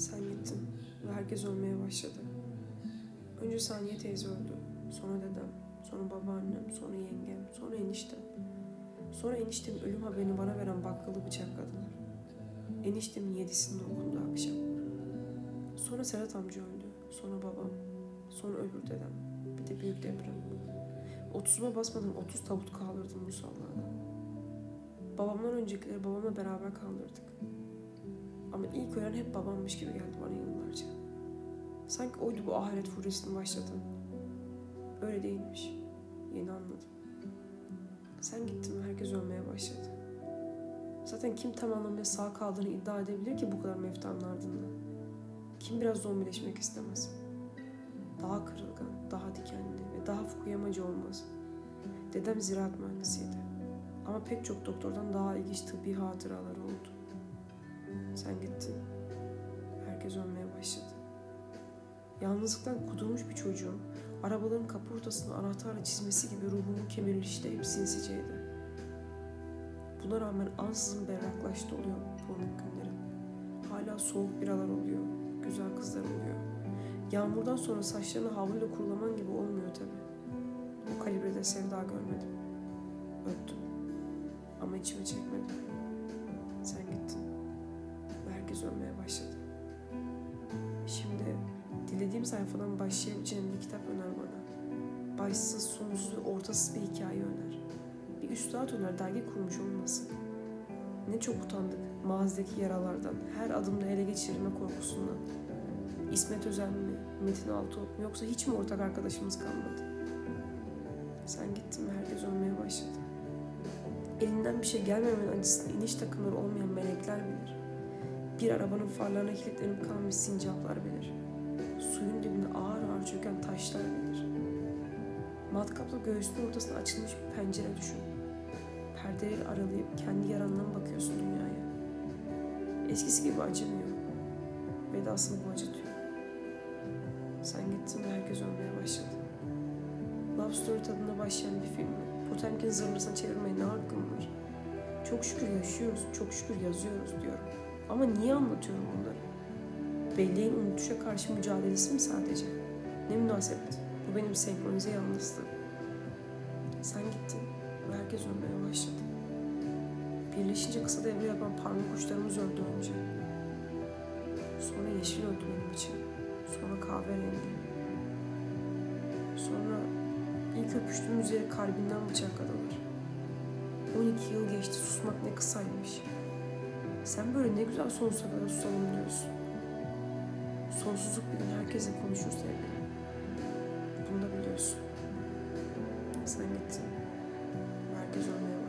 Sen gittin ve herkes ölmeye başladı. Önce Saniye teyze öldü. Sonra dedem, sonra babaannem, sonra yengem, sonra eniştem. Sonra eniştemin ölüm haberini bana veren bakkalı bıçakladılar. Eniştemin yedisinde okundu akşam. Sonra Serhat amca öldü. Sonra babam. Sonra öbür dedem. Bir de büyük deprem. Otuzuma basmadan otuz tabut kaldırdım musallada. Babamdan öncekileri babamla beraber kaldırdık. Ama ilk ölen hep babammış gibi geldi bana yıllarca. Sanki oydu bu ahiret furyasını başlatan. Öyle değilmiş. Yeni anladım. Sen gittin ve herkes ölmeye başladı. Zaten kim tam anlamıyla sağ kaldığını iddia edebilir ki bu kadar meftanın ardından? Kim biraz zombileşmek istemez? Daha kırılgan, daha dikenli ve daha fukuyamacı olmaz. Dedem ziraat mühendisiydi. Ama pek çok doktordan daha ilginç tıbbi hatıraları oldu. Sen gittin. Herkes ölmeye başladı. Yalnızlıktan kudurmuş bir çocuğun arabaların kaportasını anahtarla çizmesi gibi ruhumu kemirlişte hep sinsiceydi. Buna rağmen ansızın berraklaştı oluyor pornuk günlerim. Hala soğuk biralar oluyor, güzel kızlar oluyor. Yağmurdan sonra saçlarını havluyla kurulaman gibi olmuyor tabii. O kalibrede sevda görmedim. Öptüm. Ama içime çekmedim. Sen gittin. Ölmeye başladı. Şimdi dilediğim sayfadan başlayabileceğim bir kitap öner bana. Başsız, sonsuz ortasız bir hikaye öner. Bir üstad öner, dergi kurmuş olmasın. Ne çok utandık mağazadaki yaralardan, her adımda ele geçirilme korkusundan. İsmet Özel mi, Metin Altuğ mu yoksa hiç mi ortak arkadaşımız kalmadı? Sen gittin ve herkes ölmeye başladı. Elinden bir şey gelmemenin acısını iniş takımları olmayan melekler bilir. Bir arabanın farlarına kilitlenip kalmış sincaplar bilir. Suyun dibinde ağır ağır çöken taşlar bilir. Matkapla göğsünün ortasına açılmış bir pencere düşün. Perdeleri aralayıp kendi yaranına bakıyorsun dünyaya. Eskisi gibi acımıyor. Vedasını bu acıtıyor. Sen gittin ve herkes ölmeye başladı. Love Story tadında başlayan bir film. Potemkin zırhlısına çevirmeye ne hakkım var? Çok şükür yaşıyoruz, çok şükür yazıyoruz diyorum. Ama niye anlatıyorum bunları? Belleğin unutuşa karşı mücadelesi mi sadece? Ne münasebet. Bu benim senkronize yalnızlığım. Sen gittin ve herkes ölmeye başladı. Birleşince kısa devre yapan parmak uçlarımız öldü önce. Sonra yeşil öldü benim için. Sonra kahverengi. Sonra ilk öpüştüğümüz yere kalbinden bıçakladılar. 12 yıl geçti susmak ne kısaymış. Sen böyle ne güzel sonsuza kadar susalım diyorsun. Sonsuzluk bir gün herkese konuşur sevgilim. Bunu da biliyorsun. Sen gittin. Ölmeye başladı.